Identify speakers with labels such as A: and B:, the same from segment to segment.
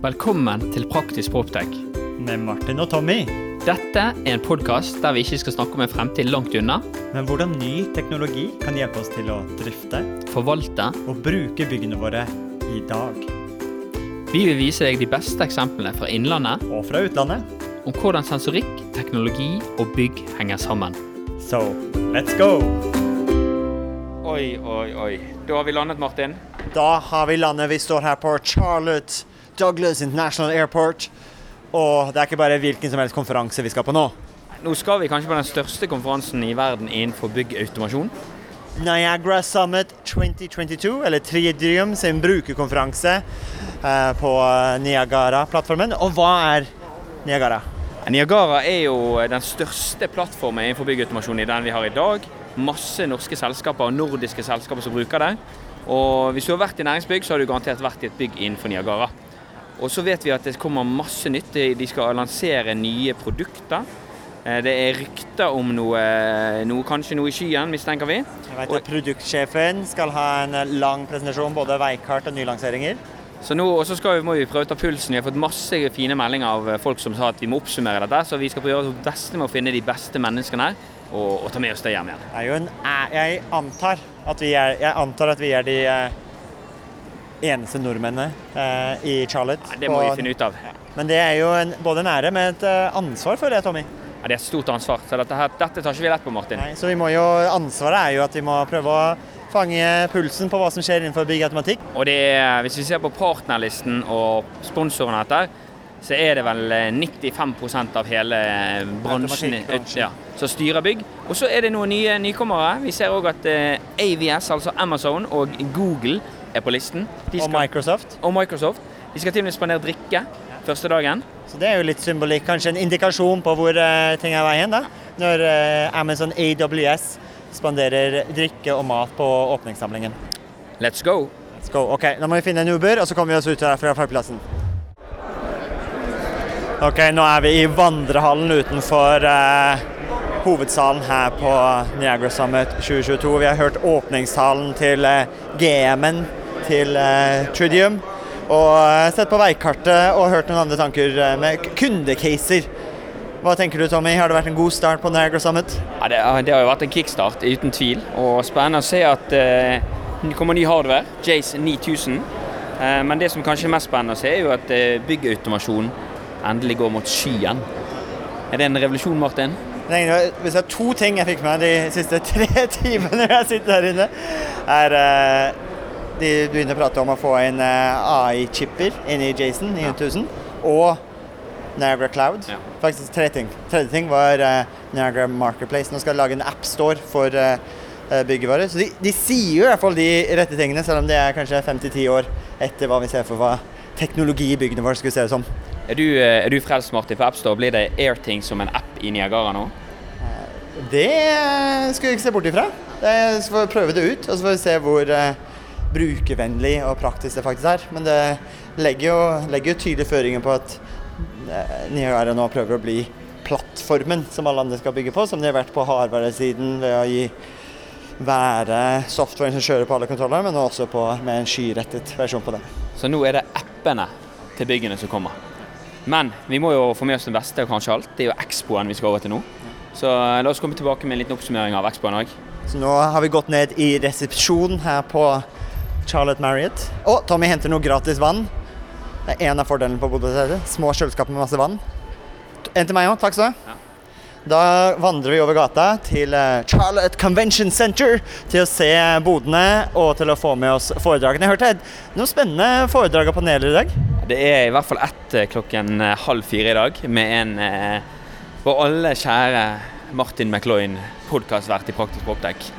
A: Velkommen til Praktisk Proptech.
B: Med Martin og Tommy.
A: Dette er en podkast der vi ikke skal snakke om en fremtid langt unna,
B: Men hvordan ny teknologi kan hjelpe oss til å drifte
A: forvalte.
B: og bruke byggene våre i dag.
A: Vi vil vise deg de beste eksemplene fra innlandet
B: Og fra utlandet.
A: om hvordan sensorikk, teknologi og bygg henger sammen.
B: So, let's go!
A: Oi, oi, oi. Da har vi landet, Martin.
B: Da har vi landet. Vi står her på Charlotte Douglas International Airport. Og det er ikke bare hvilken som helst konferanse vi skal på nå.
A: Nå skal vi kanskje på den største konferansen i verden innenfor byggautomasjon.
B: Niagara Summit 2022, eller Tridium sin brukerkonferanse eh, på Niagara-plattformen. Og hva er Niagara?
A: Niagara er jo den største plattformen innenfor byggautomasjon i den vi har i dag. Masse norske selskaper og nordiske selskaper som bruker det. Og hvis du har vært i næringsbygg, så har du garantert vært i et bygg innenfor Niagara. Og så vet vi at det kommer masse nytt. De skal lansere nye produkter. Eh, Det er rykter om noe, noe kanskje noe i skyen, mistenker vi.
B: Jeg vet at Produktsjefen skal ha en lang presentasjon, både veikart og nylanseringer.
A: Så nå og så skal vi, må vi prøve å ta pulsen. Vi har fått masse fine meldinger av eh, folk som sa at vi må oppsummere dette. Så vi skal prøve vårt beste med å finne de beste menneskene her og, og ta med oss det hjem igjen.
B: En, jeg, antar vi er, jeg antar at vi er de eh, eneste nordmennene eh, i Charlotte.
A: Ja, Det må vi finne ut av.
B: Men det er jo en, både en ære med et eh, ansvar for det, Tommy.
A: Ja, det er et stort ansvar. Så dette, her, dette tar ikke vi lett på, Martin.
B: Nei, så vi må jo, ansvaret er jo at vi må prøve å fange pulsen på hva som skjer innenfor byggautomatikk.
A: Og det er, hvis vi ser på partnerlisten og sponsorene etter, så er det vel eh, 95% av hele eh, bransjen ja, som styrer bygg. Og så er det noen nye nykommere. Vi ser òg at eh, AVS, altså Amazon og Google, er på listen. De
B: Og Microsoft.
A: og Microsoft. De skal til og med spandere drikke første dagen.
B: Så det er jo litt symbolikk, kanskje en indikasjon på hvor uh, ting er veien, da. Når uh, Amazon AWS spanderer drikke og mat på åpningssamlingen.
A: Let's go!
B: Let's go. Ok, nå må vi finne en Uber, og så kommer vi oss ut fra flyplassen. Ok, nå er vi i vandrehallen utenfor uh, hovedsalen her på Niagara Summit 2022. Vi har hørt åpningstalen til GM-en til eh, Tridium. Og eh, sett på veikartet og hørt noen andre tanker eh, med kundecaser. Hva tenker du, Tommy? Har det vært en god start på Niagara Summit?
A: Ja, det, det har jo vært en kickstart, uten tvil. Og spennende å se at eh, det kommer ny hardware, Jace 9000. Eh, men det som kanskje er mest spennende å se, er jo at eh, byggautomasjon endelig går mot skyen. Er det en revolusjon, Martin?
B: Hvis det er to ting jeg fikk med de siste tre timene jeg sitter her inne, er eh, De begynner å prate om å få inn eh, AI-chipper inn i Jason 9000, og Niagara Cloud. Faktisk tre ting. Tredje ting var eh, Niagara Marketplace. Nå skal de lage en appstore for uh, byggevarer. Så de, de sier jo i hvert fall de rette tingene, selv om det er kanskje fem til ti år etter hva vi ser for hva teknologi i byggene våre skulle se ut som.
A: Er du, eh, er du frelst, Martin, på AppStore? Blir det Airting som en app i Niagara nå?
B: Det skulle vi ikke se bort ifra. Så får vi prøve det ut, og så får vi se hvor eh, brukervennlig og praktisk det faktisk er. Men det legger jo, legger jo tydelige føringer på at eh, Niagara nå prøver å bli plattformen som alle andre skal bygge på, som de har vært på hardværesiden ved å gi være softwaren som kjører på alle kontroller, men også på, med en skyrettet versjon på den.
A: Så nå er det appene til byggene som kommer. Men vi må jo få med oss det beste og kanskje alt. Det er jo Expoen vi skal over til nå. Så eh, la oss komme tilbake med en liten oppsummering av Expoen òg.
B: Så nå har vi gått ned i resepsjonen her på Charlotte Marriott. Og Tommy henter noe gratis vann. Det er en av fordelene på Bodø. Små kjøleskap med masse vann. En til meg òg, takk skal du ha. Da vandrer vi over gata til eh, Charlotte Convention Center til å se bodene og til å få med oss foredragene. Jeg hørte noen spennende foredrag og paneler i dag.
A: Det er i hvert fall ett eh, klokken eh, halv fire i dag med en eh, vår alle kjære Martin McLoyne, podkastvert i Praktisk Proptech.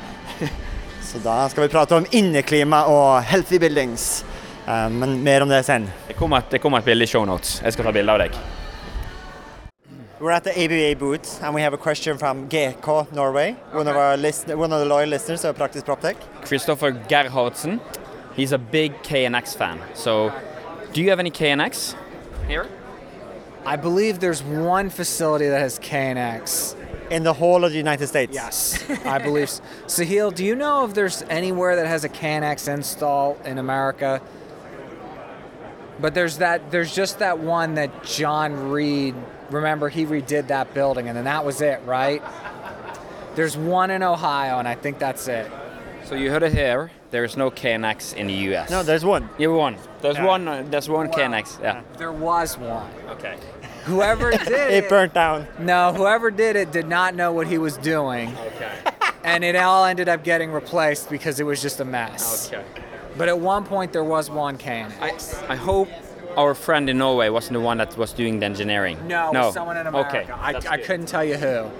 B: Så da skal vi prate om inneklima og healthy buildings. Eh, Men mer om det sen.
A: Det kommer et, det kommer et bilde i shownotes. Jeg skal ta bilde av deg.
B: We're at the ABA booth, and we have a question from GK Norway, one of our listen- one of the loyal listeners of Practice PropTech.
A: Christopher Gerhardsen, he's a big KNX fan. So, do you have any KNX here?
C: I believe there's one facility that has KNX.
B: In the whole of the United States.
C: Yes, I believe. s- Sahil, do you know if there's anywhere that has a KNX install in America? But there's that. There's just that one that John Reed. Remember, he redid that building, and then that was it, right? There's one in Ohio, and I think that's it.
A: So you heard it here. There is no KNX in the US.
B: No, there's one.
A: you won. There's
B: Yeah.
A: one. Uh, there's one KNX. Yeah.
C: There was one.
A: Okay.
C: Whoever did
B: It
C: it,
B: burnt down.
C: no, whoever did it did not know what he was doing,
A: Okay.
C: and it all ended up getting replaced because it was just a mess.
A: Okay.
C: But at one point, there was one can.
A: I, I hope our friend in Norway wasn't the one that was doing the engineering.
C: No,
A: no.
C: someone in America.
A: Okay,
C: I, I couldn't tell you who.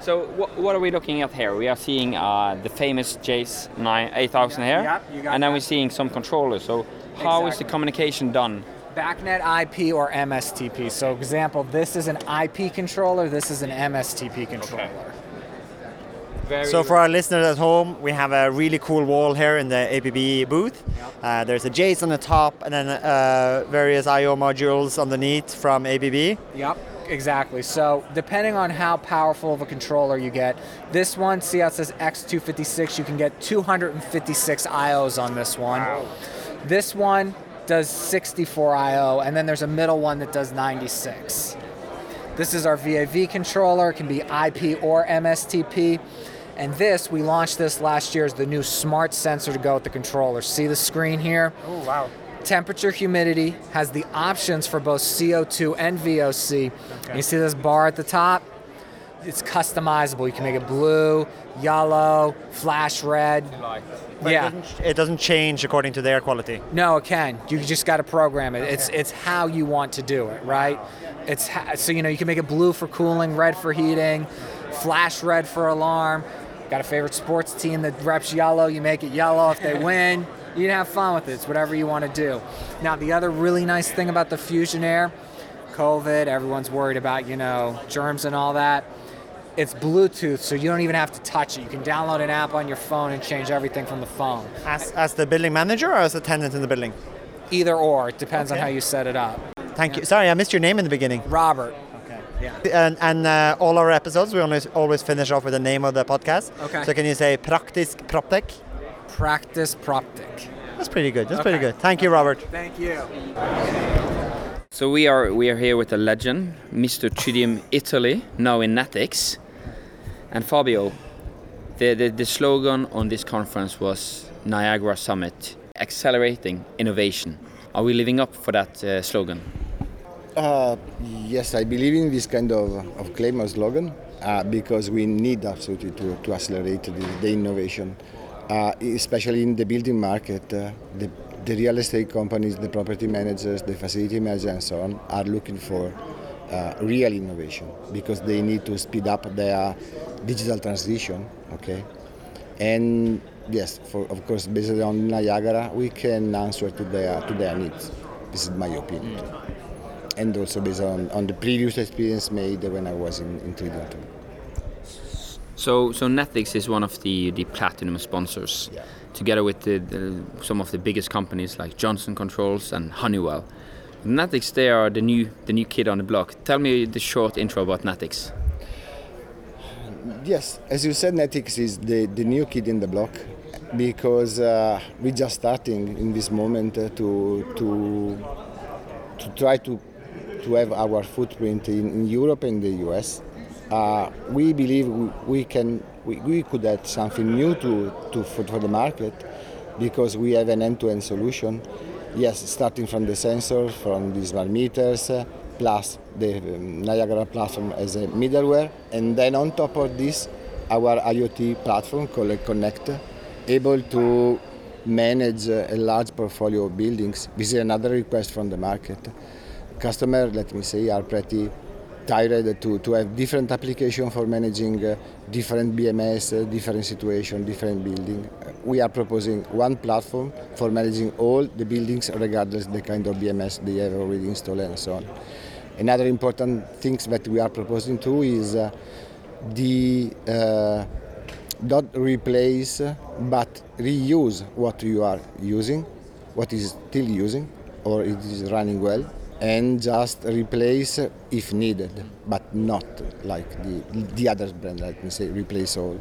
A: So wh- what are we looking at here? We are seeing uh, the famous Jace 9 8000 here,
C: Yep, you got
A: and then
C: that.
A: we're seeing some controllers. So how is the communication done?
C: BACnet IP or MSTP. So, example, this is an IP controller. This is an MSTP controller.
A: Very
B: So for our listeners at home, we have a really cool wall here in the ABB booth. Uh, there's a Jace on the top and then uh, various I/O modules underneath from ABB.
C: Yep, exactly. So depending on how powerful of a controller you get, this one, see how it says X256, you can get 256 IOs on this one. Wow. This one does 64 IO, and then there's a middle one that does 96. This is our VAV controller, it can be IP or MSTP. And this, we launched this last year as the new smart sensor to go with the controller. See the screen here?
B: Oh wow!
C: temperature, humidity, has the options for both CO2 and VOC. You see this bar at the top? It's customizable. You can make it blue, yellow, flash red. yeah.
B: It doesn't, it doesn't change according to the air quality.
C: No, it can. You just got to program it. It's it's how you want to do it, right? It's ha- so you know you can make it blue for cooling, red for heating, flash red for alarm. Got a favorite sports team that reps yellow? You make it yellow if they win. You can have fun with it. It's whatever you want to do. Now the other really nice thing about the Fusion Air, COVID, everyone's worried about you know germs and all that. It's Bluetooth, so you don't even have to touch it. You can download an app on your phone and change everything from the phone.
B: As, as the building manager or as a tenant in the building?
C: Either or, it depends on how you set it up.
B: Thank you. Sorry, I missed your name in the beginning.
C: Robert.
B: Okay.
C: Yeah.
B: And, and uh, all our episodes, we always always finish off with the name of the podcast.
C: Okay.
B: So can you say Praktisk Proptech?
C: Practice Proptic.
B: That's pretty good. That's pretty good. Thank you, Robert.
C: Thank you.
A: So we are we are here with a legend, Mr. Tridium Italy, now in Netix. And Fabio, the, the, the slogan on this conference was Niagara Summit, accelerating innovation. Are we living up for that uh, slogan?
D: Uh, yes, I believe in this kind of, of claim or slogan uh, because we need absolutely to, to accelerate the, the innovation, uh, especially in the building market. Uh, the, the real estate companies, the property managers, the facility managers, and so on are looking for uh, real innovation because they need to speed up their digital transition. Okay, and yes, for, of course, based on Niagara, we can answer to their to their needs. This is my opinion and also based on, on the previous experience made when I was in, in Tridium.
A: So, so Netix is one of the, the platinum sponsors,
D: Yeah.
A: together with the, the, some of the biggest companies like Johnson Controls and Honeywell. Netix, they are the new the new kid on the block. Tell me the short intro about Netix.
D: Yes, as you said, Netix is the, the new kid in the block because uh, we're just starting in this moment uh, to, to, to try to, to have our footprint in, in Europe and the US. Uh, we believe we, we can we, we could add something new to, to for, for the market because we have an end-to-end solution. Yes, starting from the sensors, from the smart meters, uh, plus the um, Niagara platform as a middleware, and then on top of this, our IoT platform called Connect, able to manage a large portfolio of buildings. This is another request from the market. Customers, let me say, are pretty tired to, to have different application for managing uh, different BMS, uh, different situation, different building. Uh, We are proposing one platform for managing all the buildings regardless the kind of BMS they have already installed and so on. Another important things that we are proposing too is uh, the uh, not replace but reuse what you are using, what is still using or it is running well and just replace if needed, but not like the, the other brand, let me say, replace all.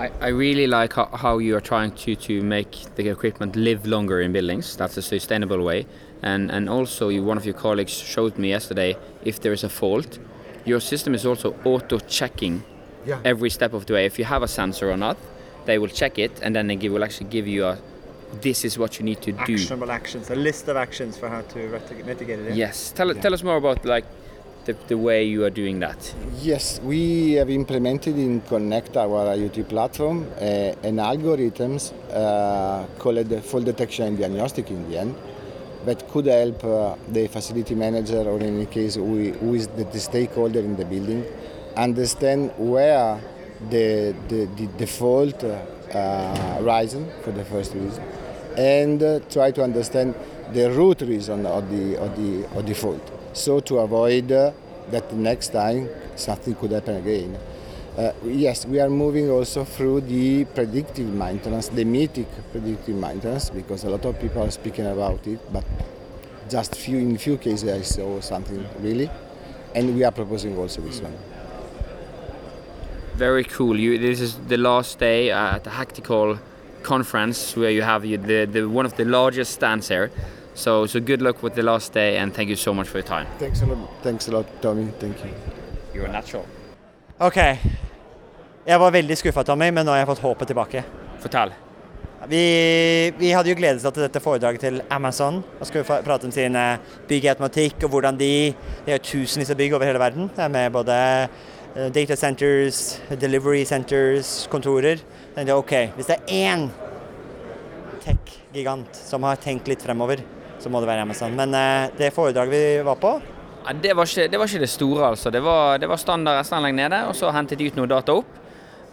A: I, I really like how, how you are trying to, to make the equipment live longer in buildings. That's a sustainable way. And, and also, you, one of your colleagues showed me yesterday if there is a fault, your system is also auto checking
E: Yeah.
A: every step of the way. If you have a sensor or not, they will check it and then they give, will actually give you a this is what you need to do.
B: Actionable actions, a list of actions for how to reti- mitigate it.
A: Yes. Tell, tell us more about like the, the way you are doing that.
D: Yes, we have implemented in Connect, our IoT platform, uh, an algorithms uh, called the fault detection and diagnostic in the end that could help uh, the facility manager or in any case who, who is the, the stakeholder in the building understand where the, the, the default uh, risen for the first reason and uh, try to understand the root reason of the, of the, of the fault so to avoid uh, that next time something could happen again. Uh, yes, we are moving also through the predictive maintenance, the mythic predictive maintenance, because a lot of people are speaking about it, but just few in few cases I saw something really, and we are proposing also this one.
A: Very cool. You, this is the last day at the Hactical conference where you have you, the, the one of the largest stands here. So so good luck with the last day and thank you so much for your time.
D: Thanks a lot, thanks a lot, Tommy. Thank you.
A: You're natural.
B: Ok. Jeg var veldig skuffa, Tommy, men nå har jeg fått håpet tilbake.
A: Fortell.
B: Vi, vi hadde jo gledet oss til dette foredraget til Amazon. og skulle vi prate om sin eh, bygg i automatikk og hvordan de De har tusenvis av bygg over hele verden. Det er med både data centers, delivery centers, kontorer. Det er ok, hvis det er én tech-gigant som har tenkt litt fremover, så må det være Amazon. Men eh, det foredraget vi var på
A: Ja, det, var ikke, det var ikke det store, altså. Det var, det var standard SN-anlegg nede, og så hentet de ut noe data opp.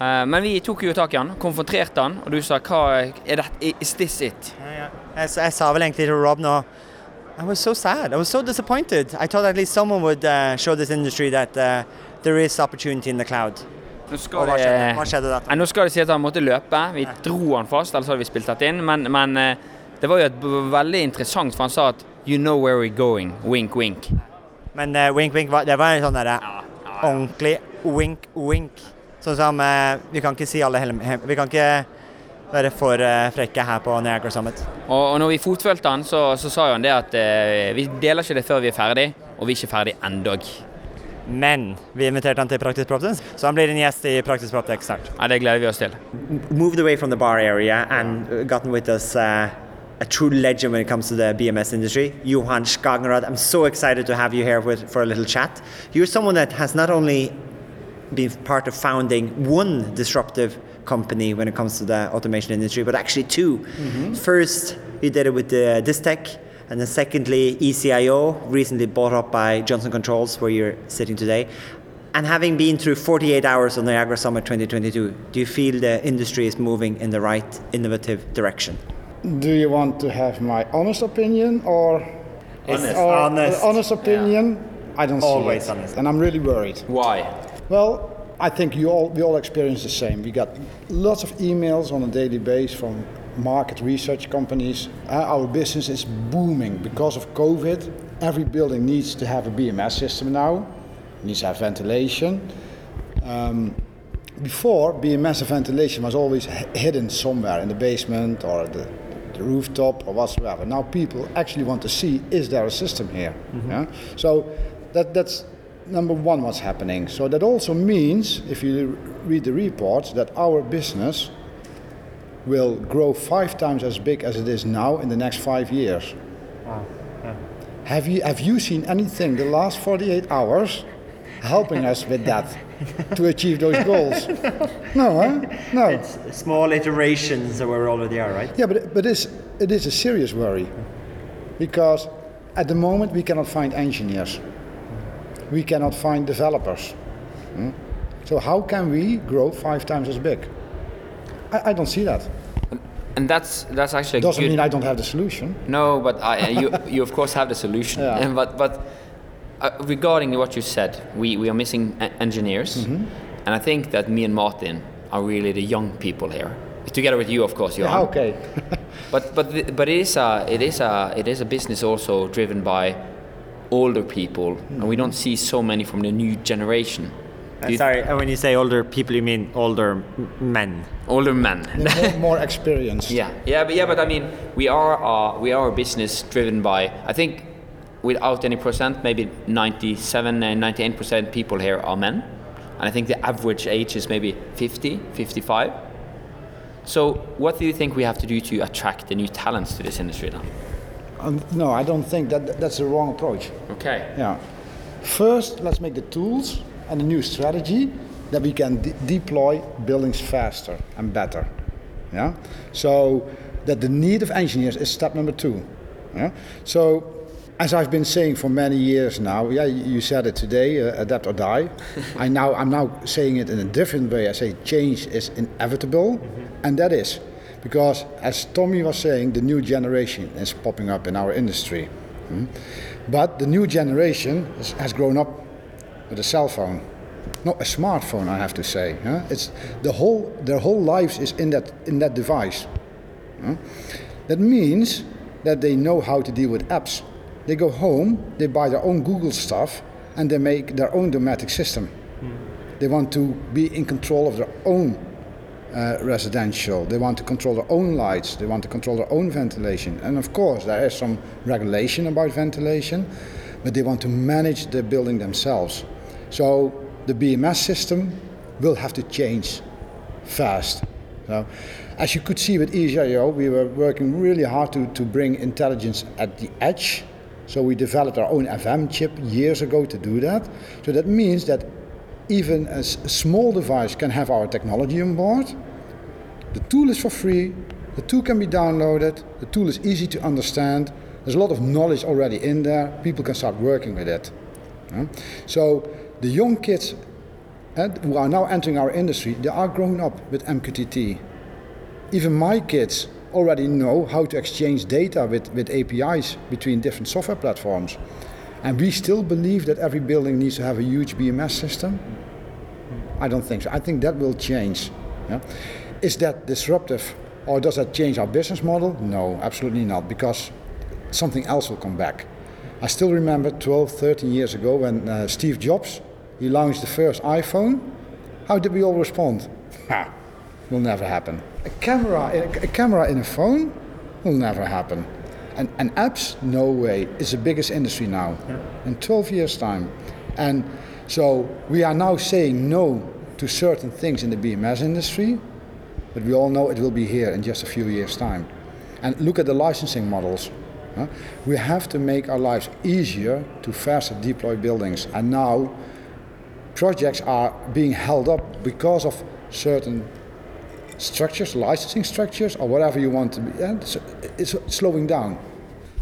A: Eh, men vi tok jo tak i han, konfronterte han, og du sa hva er det, Is this it?
B: Jeg, jeg sa vel egentlig til Rob nå I was so sad. I was so disappointed. I thought at least someone would uh, show this industry that uh, there is opportunity in the cloud.
A: Nå
B: Og
A: det,
B: hva skjedde, hva skjedde?
A: Nå skal det si at han måtte løpe. Vi dro han fast, ellers hadde vi spilt dette inn. Men, men eh, det var jo et veldig interessant, for han sa at You know where we're going. Wink, wink.
B: Men uh, wink, wink, det var en sånn derre ordentlig wink, wink. Sånn som uh, Vi kan ikke si alle hele Vi kan ikke være for uh, frekke her på Niagara Summit.
A: Og, og når vi fotfølte han, så, så sa han det at eh, vi deler ikke det før vi er ferdig, og vi er ikke ferdig endog.
B: Men vi inviterte han til Praktisk Proptech, så han blir en gjest i Praktisk Proptech snart.
A: Ja, det gleder vi oss til.
B: moved away from the bar area and uh, gotten with us uh, a true legend when it comes to the BMS industry, Johan Skagenrad. I'm so excited to have you here with, for a little chat. You're someone that has not only been part of founding one disruptive company when it comes to the automation industry, but actually 2 First, you did it with the Distech, and then secondly, EasyIO, recently bought up by Johnson Controls, where you're sitting today. And having been through 48 hours on Niagara Summit 2022, do you feel the industry is moving in the right innovative direction?
E: Do you want to have my honest opinion or
B: Honest.
E: or
B: Honest.
E: honest opinion? I don't
B: Always
E: see it,
B: honest.
E: and I'm really worried.
A: Why?
E: Well, I think you all we all experience the same. We got lots of emails on a daily basis from market research companies. Uh, our business is booming because of COVID. Every building needs to have a BMS system now. Needs to have ventilation. Um, before, BMS and ventilation was always hidden somewhere in the basement or the, the rooftop or whatsoever. Now people actually want to see is there a system here? Yeah? So that, that's number one what's happening. So that also means, if you read the reports, that our business will grow five times as big as it is now in the next five years. Have you, have you seen anything the last 48 hours helping us with that to achieve those goals? No, huh? No.
B: It's small iterations of where we already are, right?
E: Yeah, but, but it's, it is a serious worry because at the moment we cannot find engineers, we cannot find developers. Hmm? So how can we grow five times as big? I, I don't see that.
A: And that's that's actually
E: Doesn't mean I don't have the solution.
A: No, but I, you you of course have the solution.
E: Yeah.
A: And but but uh, regarding what you said, we, we are missing engineers,
E: Mm-hmm.
A: and I think that me and Martin are really the young people here. Together with you, of course, Johan.
E: Yeah, okay.
A: But but the, but it is a it is a it is a business also driven by older people, and we don't see so many from the new generation. You-
B: Sorry, uh, when you say older people, you mean older men.
A: Older men.
E: more, more experience.
A: Yeah, yeah, but yeah, but I mean, we are uh, we are a business driven by I think without any percent, maybe 97 and 98 percent people here are men, and I think the average age is maybe 50, 55. So, what do you think we have to do to attract the new talents to this industry now?
E: Um, no, I don't think that that's the wrong approach.
A: Okay.
E: Yeah. First, let's make the tools and a new strategy that we can de- deploy buildings faster and better. Yeah. So that the need of engineers is step number two. Yeah. So as I've been saying for many years now, yeah, you said it today, uh, adapt or die. I now I'm now saying it in a different way. I say change is inevitable, and that is because as Tommy was saying, the new generation is popping up in our industry. Hmm? But the new generation has, has grown up with a cell phone, not a smartphone. I have to say, huh? it's the whole their whole lives is in that in that device. huh? That means that they know how to deal with apps. They go home, they buy their own Google stuff, and they make their own domotic system. They want to be in control of their own uh, residential. They want to control their own lights. They want to control their own ventilation. And of course, there is some regulation about ventilation, but they want to manage the building themselves. So the BMS system will have to change fast. So, as you could see with EasyIO, we were working really hard to, to bring intelligence at the edge. So we developed our own FM chip years ago to do that. So that means that even a, small device can have our technology on board. The tool is for free. The tool can be downloaded. The tool is easy to understand. There's a lot of knowledge already in there. People can start working with it. So the young kids and who are now entering our industry, they are grown up with MQTT. Even my kids already know how to exchange data with, with APIs between different software platforms. And we still believe that every building needs to have a huge BMS system. I don't think so. I think that will change. yeah. Is that disruptive or does that change our business model? No, absolutely not, because something else will come back. I still remember 12, 13 years ago when uh, Steve Jobs he launched the first iPhone. How did we all respond? Ha, will never happen. A camera, a camera in a phone will never happen. And, and apps, no way. It's the biggest industry now in 12 years' time. And so we are now saying no to certain things in the BMS industry, but we all know it will be here in just a few years' time. And look at the licensing models. huh? We have to make our lives easier to faster deploy buildings. And now projects are being held up because of certain structures, licensing structures, or whatever you want to be. yeah, It's, it's slowing down.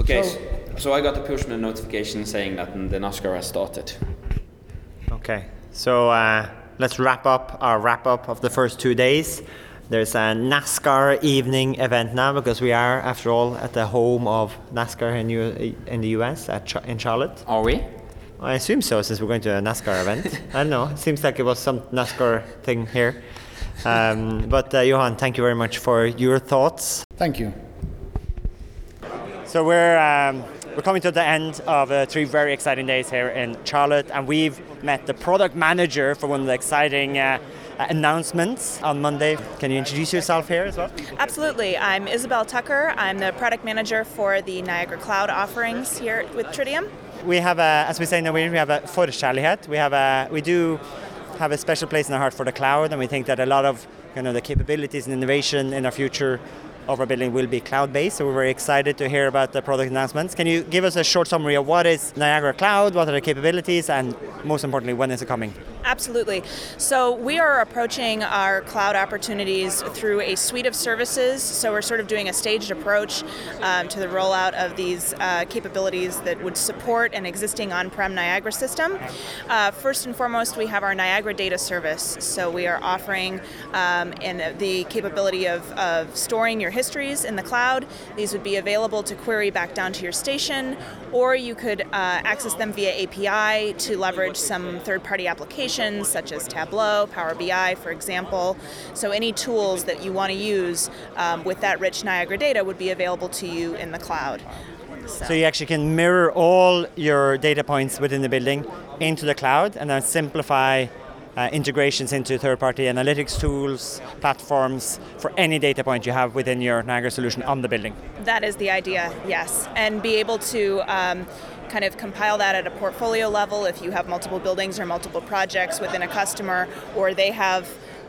A: Okay,
E: So-
A: so, so I got a push notification saying that the NASCAR has started.
B: Okay, so uh, let's wrap up our wrap up of the first two days. There's a NASCAR evening event now because we are, after all, at the home of NASCAR in, U- in the US at Ch- in Charlotte.
A: Are we?
B: I assume so, since we're going to a NASCAR event. I don't know. It seems like it was some NASCAR thing here. Um, but uh, Johan, thank you very much for your thoughts.
E: Thank you.
B: So we're um, we're coming to the end of uh, three very exciting days here in Charlotte, and we've met the product manager for one of the exciting uh, announcements on Monday. Can you introduce yourself here as well?
F: Absolutely. I'm Isabel Tucker. I'm the product manager for the Niagara Cloud offerings here with Tridium.
B: We have, a, as we say in Norwegian, we have a forkjærlighet. We have a, we do have a special place in our heart for the cloud, and we think that a lot of you know the capabilities and innovation in our future of our building will be cloud-based. So we're very excited to hear about the product announcements. Can you give us a short summary of what is Niagara Cloud, what are the capabilities, and most importantly, when is it coming?
F: Absolutely. So we are approaching our cloud opportunities through a suite of services. So we're sort of doing a staged approach um, to the rollout of these uh, capabilities that would support an existing on-prem Niagara system. Uh, first and foremost, we have our Niagara Data Service. So we are offering um, in the capability of, of storing your histories in the cloud. These would be available to query back down to your station, or you could uh, access them via API to leverage some third-party applications such as Tableau, Power BI, for example. So any tools that you want to use um, with that rich Niagara data would be available to you in the cloud.
B: So you actually can mirror all your data points within the building into the cloud and then simplify uh, integrations into third-party analytics tools, platforms for any data point you have within your Niagara solution on the building.
F: That is the idea, yes. And be able to um, kind of compile that at a portfolio level if you have multiple buildings or multiple projects within a customer, or they have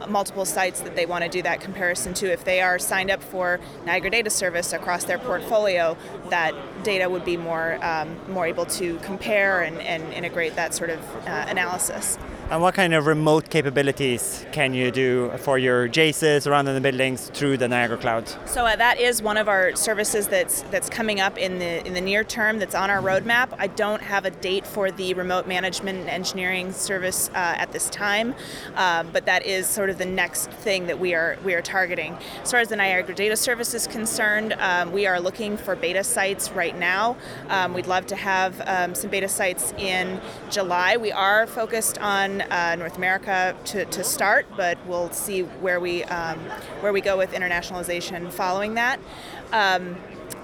F: multiple sites that they want to do that comparison to. If they are signed up for Niagara Data Service across their portfolio, that data would be more um, more able to compare and, and integrate that sort of uh, analysis.
B: And what kind of remote capabilities can you do for your JACEs around in the buildings through the Niagara Cloud?
F: So uh, that is one of our services that's that's coming up in the in the near term. That's on our roadmap. I don't have a date for the remote management and engineering service uh, at this time, uh, but that is sort of the next thing that we are we are targeting. As far as the Niagara Data Service is concerned, um, we are looking for beta sites right now. Um, we'd love to have um, some beta sites in July. We are focused on uh, North America to, to start, but we'll see where we um, where we go with internationalization following that. Um,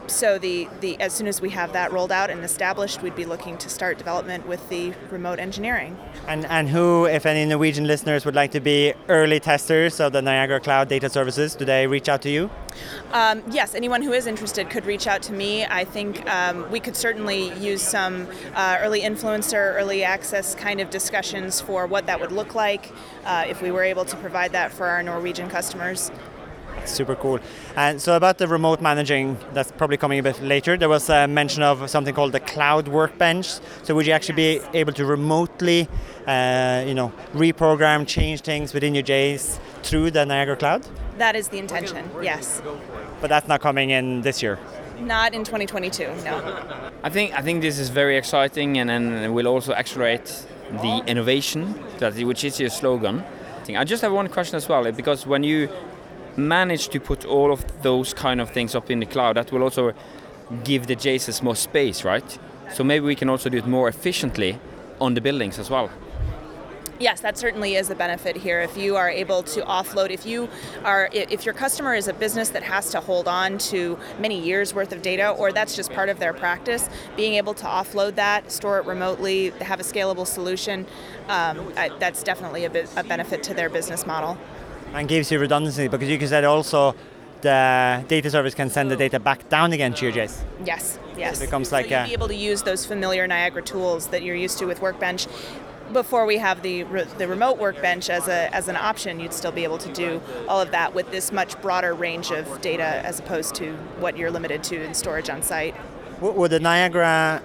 F: so the, the as soon as we have that rolled out and established, we'd be looking to start development with the remote engineering.
B: And and who, if any Norwegian listeners would like to be early testers of the Niagara Cloud data services, do they reach out to you?
F: Um, yes, anyone who is interested could reach out to me. I think um, we could certainly use some uh, early influencer, early access kind of discussions for what that would look like uh, if we were able to provide that for our Norwegian customers.
B: Super cool. And so about the remote managing, that's probably coming a bit later. There was a mention of something called the cloud workbench. So would you actually be able to remotely, uh, you know, reprogram, change things within your JS through the Niagara Cloud?
F: That is the intention. Yes.
B: But that's not coming in this year.
F: Not in 2022. No.
A: I think I think this is very exciting, and then will also accelerate the innovation, that which is your slogan. I just have one question as well, because when you manage to put all of those kind of things up in the cloud, that will also give the JACEs more space, right? So maybe we can also do it more efficiently on the buildings as well.
F: Yes, that certainly is a benefit here. If you are able to offload, if you are, if your customer is a business that has to hold on to many years worth of data, or that's just part of their practice, being able to offload that, store it remotely, have a scalable solution, um, that's definitely a, a benefit to their business model.
B: And gives you redundancy because you can say also the data service can send the data back down again to your JS.
F: Yes, yes.
B: So it becomes like
F: so you'd
B: a-
F: be able to use those familiar Niagara tools that you're used to with Workbench. Before we have the re- the remote workbench as a as an option, you'd still be able to do all of that with this much broader range of data as opposed to what you're limited to in storage on site.
B: W- Would the Niagara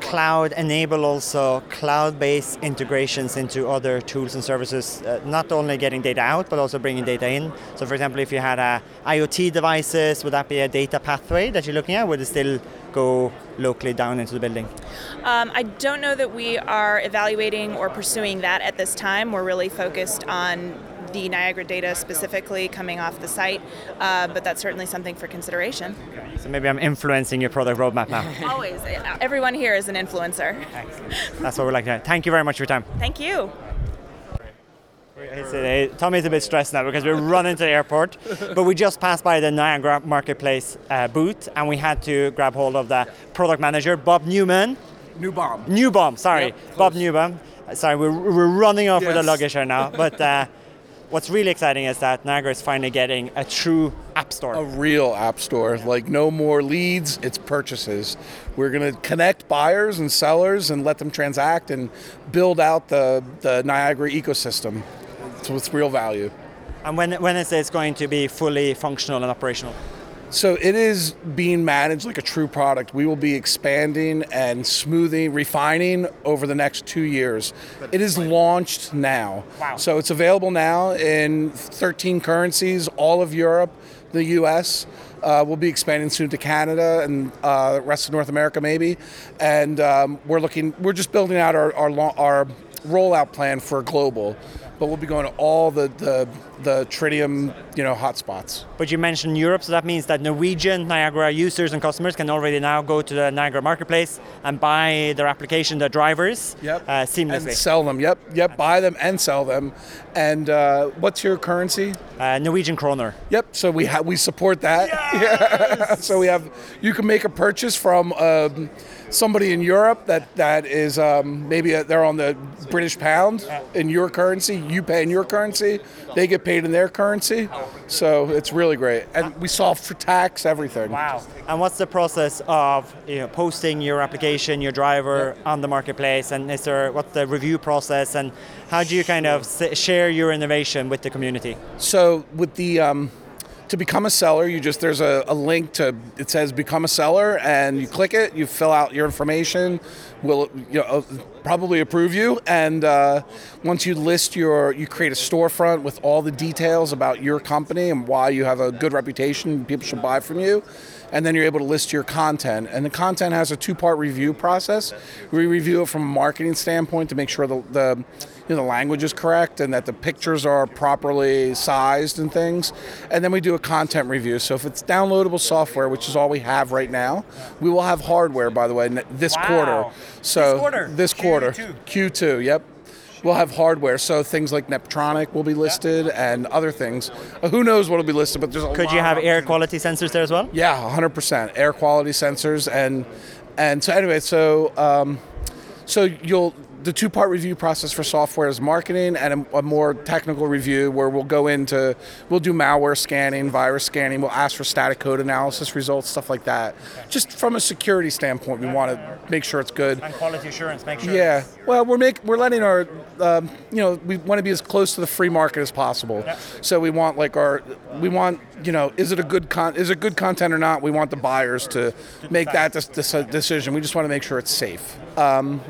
B: Cloud enable also cloud-based integrations into other tools and services, uh, not only getting data out but also bringing data in? So, for example, if you had uh, IoT devices, would that be a data pathway that you're looking at? Would it still go locally down into the building?
F: Um, I don't know that we are evaluating or pursuing that at this time. We're really focused on the Niagara data specifically coming off the site, uh, but that's certainly something for consideration.
B: So maybe I'm influencing your product roadmap now.
F: Always, everyone here is an influencer.
B: That's what we're like. to hear. Thank you very much for your time.
F: Thank you.
B: It's, uh, Tommy's a bit stressed now because we're running to the airport, but we just passed by the Niagara Marketplace uh, booth and we had to grab hold of the product manager, Bob Newman.
G: Newbomb.
B: Newbomb, sorry,
G: Yep,
B: Bob
G: close.
B: Newbomb. Uh, Sorry, we're, we're running off with the luggage here now, but uh, what's really exciting is that Niagara is finally getting a true app store.
G: A real app store. Like no more leads, it's purchases. We're going to connect buyers and sellers and let them transact and build out the, the Niagara ecosystem. So it's real value.
B: And when, when is this going to be fully functional and operational?
G: So it is being managed like a true product. We will be expanding and smoothing, refining over the next two years. It is launched now.
B: Wow.
G: So it's available now in 13 currencies, all of Europe, the US. Uh, we'll be expanding soon to Canada and uh, rest of North America, maybe. And um, we're looking, we're just building out our, our, our rollout plan for global. But we'll be going to all the, the, the Tridium, you know, hotspots.
B: But you mentioned Europe, so that means that Norwegian Niagara users and customers can already now go to the Niagara Marketplace and buy their application, their drivers,
G: Yep.
B: uh, seamlessly.
G: And sell them. Yep. Yep. Buy them and sell them. And uh, what's your currency?
B: Uh, Norwegian kroner.
G: Yep. So we ha- we support that. Yeah. so we have you can make a purchase from um, somebody in Europe that that is um, maybe uh they're on the British pound in your currency, you pay in your currency, they get paid in their currency. So it's really great, and we solve for tax everything.
B: Wow. And what's the process of you know, posting your application, your driver on the marketplace, and is there what's the review process, and how do you kind of share your innovation with the community?
G: So with the um, to become a seller, you just there's a, a link to it says become a seller, and you click it, you fill out your information, will you know, probably approve you, and uh, once you list your, you create a storefront with all the details about your company and why you have a good reputation, people should buy from you. And then you're able to list your content. And the content has a two part review process. We review it from a marketing standpoint to make sure the, the you know, the language is correct and that the pictures are properly sized and things. And then we do a content review. So if it's downloadable software, which is all we have right now, we will have hardware, by the way, this
B: Wow.
G: quarter. So
B: This quarter?
G: This quarter.
B: Q2.
G: Q2, yep. We'll have hardware, so things like Neptronic will be listed and other things. Uh, who knows what will be listed, but there's a
B: Could you have air quality sensors there as well?
G: Yeah, 100%. Air quality sensors and and so anyway, so um, so you'll the two-part review process for software is marketing and a, a more technical review where we'll go into we'll do malware scanning, virus scanning, we'll ask for static code analysis results, stuff like that. Just from a security standpoint, we want to make sure it's good.
B: And quality assurance, make sure.
G: Yeah, well, we're make we're letting our, um, you know, we want to be as close to the free market as possible. So we want like our, we want, you know, is it a good con, is it good content or not? We want the buyers to make that dis- dis- decision. We just want to make sure it's safe. Um,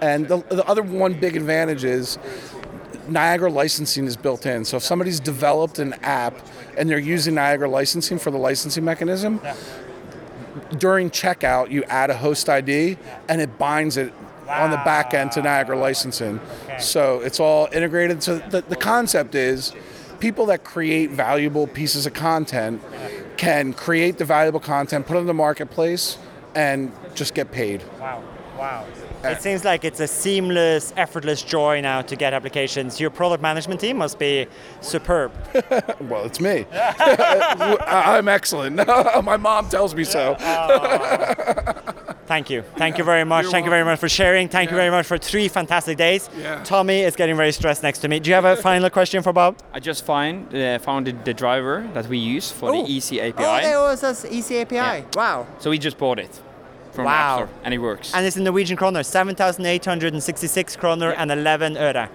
G: and the, the other one big advantage is Niagara licensing is built in. So if somebody's developed an app and they're using Niagara licensing for the licensing mechanism, during checkout you add a host ID and it binds it on the back end to Niagara licensing. So it's all integrated. So the, the concept is people that create valuable pieces of content can create the valuable content, put it in the marketplace, and just get paid.
B: Wow. Wow. It seems like it's a seamless, effortless joy now to get applications. Your product management team must be superb.
G: Well, it's me. I- I'm excellent. My mom tells me so.
B: Thank you. Thank you very much.
G: You're
B: Thank you very much for sharing. Thank you very much for three fantastic days. Tommy is getting very stressed next to me. Do you have a final question for Bob?
A: I just find uh, found the- the driver that we use for
B: Oh.
A: the EC API.
B: Oh, it was an easy API.
A: Yeah.
B: Wow.
A: So we just bought it from
B: Wow.
A: the App Store, and it works.
B: And it's in Norwegian kroner, 7,866 kroner and 11 øre.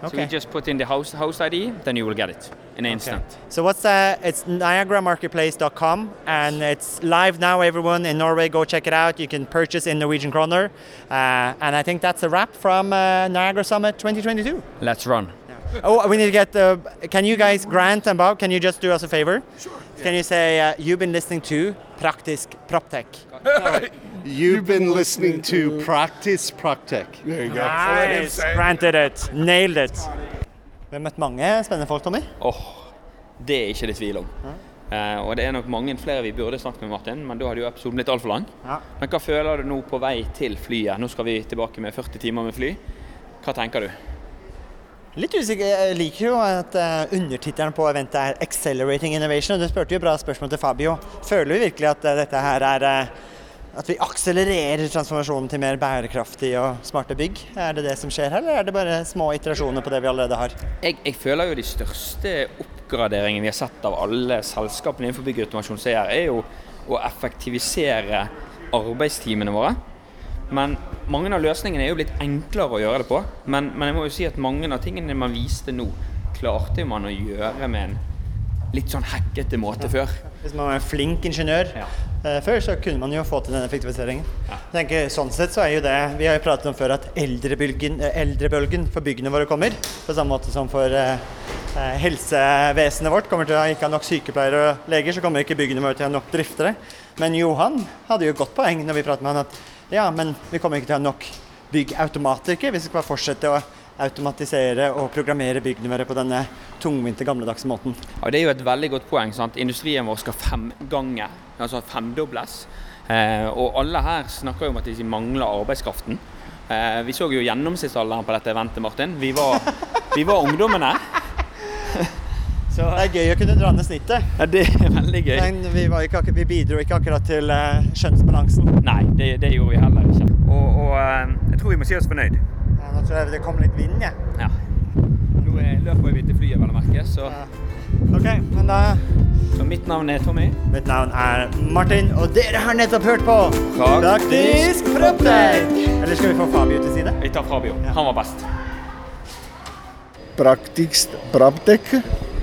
A: So
B: Okay.
A: we just put in the host host ID, then you will get it in an instant.
B: So what's uh, it's niagaramarketplace.com and it's live now. Everyone in Norway, go check it out. You can purchase in Norwegian kroner, uh, and I think that's a wrap from uh, Niagara Summit 2022.
A: Let's run.
B: Oh, we need to get the. Can you guys, Grant and Bob, can you just do us a favor? Sure. Can you say uh, you've been listening to Praktisk PropTech?
H: You've been listening to Practice Proctec.
G: There you go.
B: Nice. Granted it. Nailed it. Vi har møtt mange spennende folk, Tommy.
A: Oh, det er ikke det tvil om. Eh, og det er nok mange flere vi burde snakket med, Martin, men da hadde jo episoden blitt altfor lang.
B: Ja.
A: Men hva føler du nå på vei til flyet? Nå skal vi tilbake med 40 timer med fly. Hva tenker du?
B: Litt usikker. Jeg liker jo at uh, undertittelen på eventet er 'Accelerating Innovation'. og Du spurte jo bra spørsmål til Fabio. Føler du virkelig at uh, dette her er uh, At vi akselererer transformasjonen til mer bærekraftig og smarte bygg? Er det det som skjer her, eller er det bare små iterasjoner på det vi allerede har?
A: Jeg, jeg føler jo de største oppgraderingene vi har sett av alle selskapene innenfor byggautomasjon er er jo å effektivisere arbeidstimene våre. Men mange av løsningene er jo blitt enklere å gjøre det på. Men, men jeg må jo si at mange av tingene man viste nå, klarte man å gjøre med en litt sånn hackete måte før.
B: Hvis man var en flink ingeniør
A: Ja.
B: uh, før, så kunne man jo få til den effektiviseringen. Ja. tenker, sånn sett så er jo det Vi har jo pratet om før at eldrebølgen, eh, eldrebølgen for byggene våre kommer. På samme måte som for eh, helsevesenet vårt kommer til å ikke ha nok sykepleiere og leger, så kommer ikke byggene våre til å ha nok driftere. Men Johan hadde jo et godt poeng når vi pratet med han at ja, men vi kommer ikke til å ha nok byggautomatikere hvis vi skal fortsette å automatisere og programmere byggene våre på denne tungvinte, gamledagse måten.
A: Ja, Det er jo et veldig godt poeng. sant? Industrien vår skal femgange, altså femdobles. Eh, og alle her snakker jo om at de mangler arbeidskraften. Eh, vi så jo gjennomsnittsalderen på dette eventet, Martin. Vi var, vi var ungdommene. Så
B: Det er gøy å kunne dra ned snittet.
A: ja, det er veldig gøy.
B: Men vi, var ikke, vi bidro ikke akkurat til eh, skjønnsbalansen.
A: Nei, det, det gjorde vi heller ikke. Og, og eh, jeg tror vi må si oss fornøyd.
B: Ja, nå det kom litt vind, jeg.
A: Ja. Nå er- løper vi til flyet, vel å merke. Så,
B: Ok, men da
A: så mitt navn er Tommy.
B: Mitt navn er Martin, og dere har nettopp hørt på
A: Praktisk
B: Proptech! Eller skal vi få Fabio til side?
A: Vi tar Fabio. Han var best.
D: Praktisk Proptech.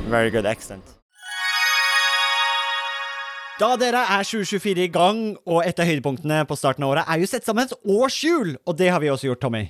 B: Very good, accent. Da dere er 2024 i gang, og et av høydepunktene på starten av året er jo sett sammen et årshjul, og det har vi også gjort, Tommy.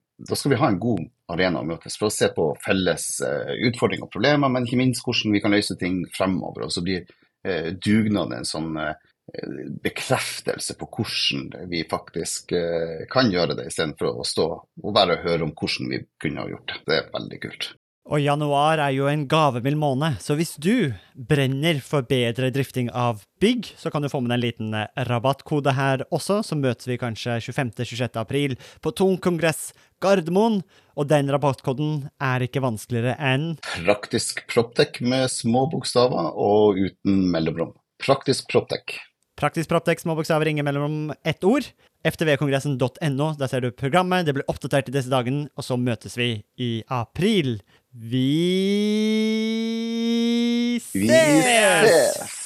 I: da skal vi ha en god arena å møtes for å se på felles eh, utfordringer og problemer, men ikke minst hvordan vi kan løse ting fremover. Og så blir eh, dugnad en sånn eh, bekreftelse på hvordan vi faktisk eh, kan gjøre det, istedenfor å stå og bare høre om hvordan vi kunne ha gjort det. Det er veldig kult.
B: Og januar er jo en gavemild måned, så hvis du brenner for bedre drifting av bygg, så kan du få med en liten rabattkode her også, så møtes vi kanskje 25.-26. april på Tung kongress Gardermoen, og den rabattkoden er ikke vanskeligere enn
I: Praktisk proptech med små bokstaver og uten mellomrom. Praktisk proptech.
B: Praktisk Proptech, små bokstaver, ingen mellom ett ord. ftvkongressen.no, der ser du programmet, det blir oppdatert i disse dagene, og så møtes vi i april. Vi
I: Vi
B: ses!
I: ses!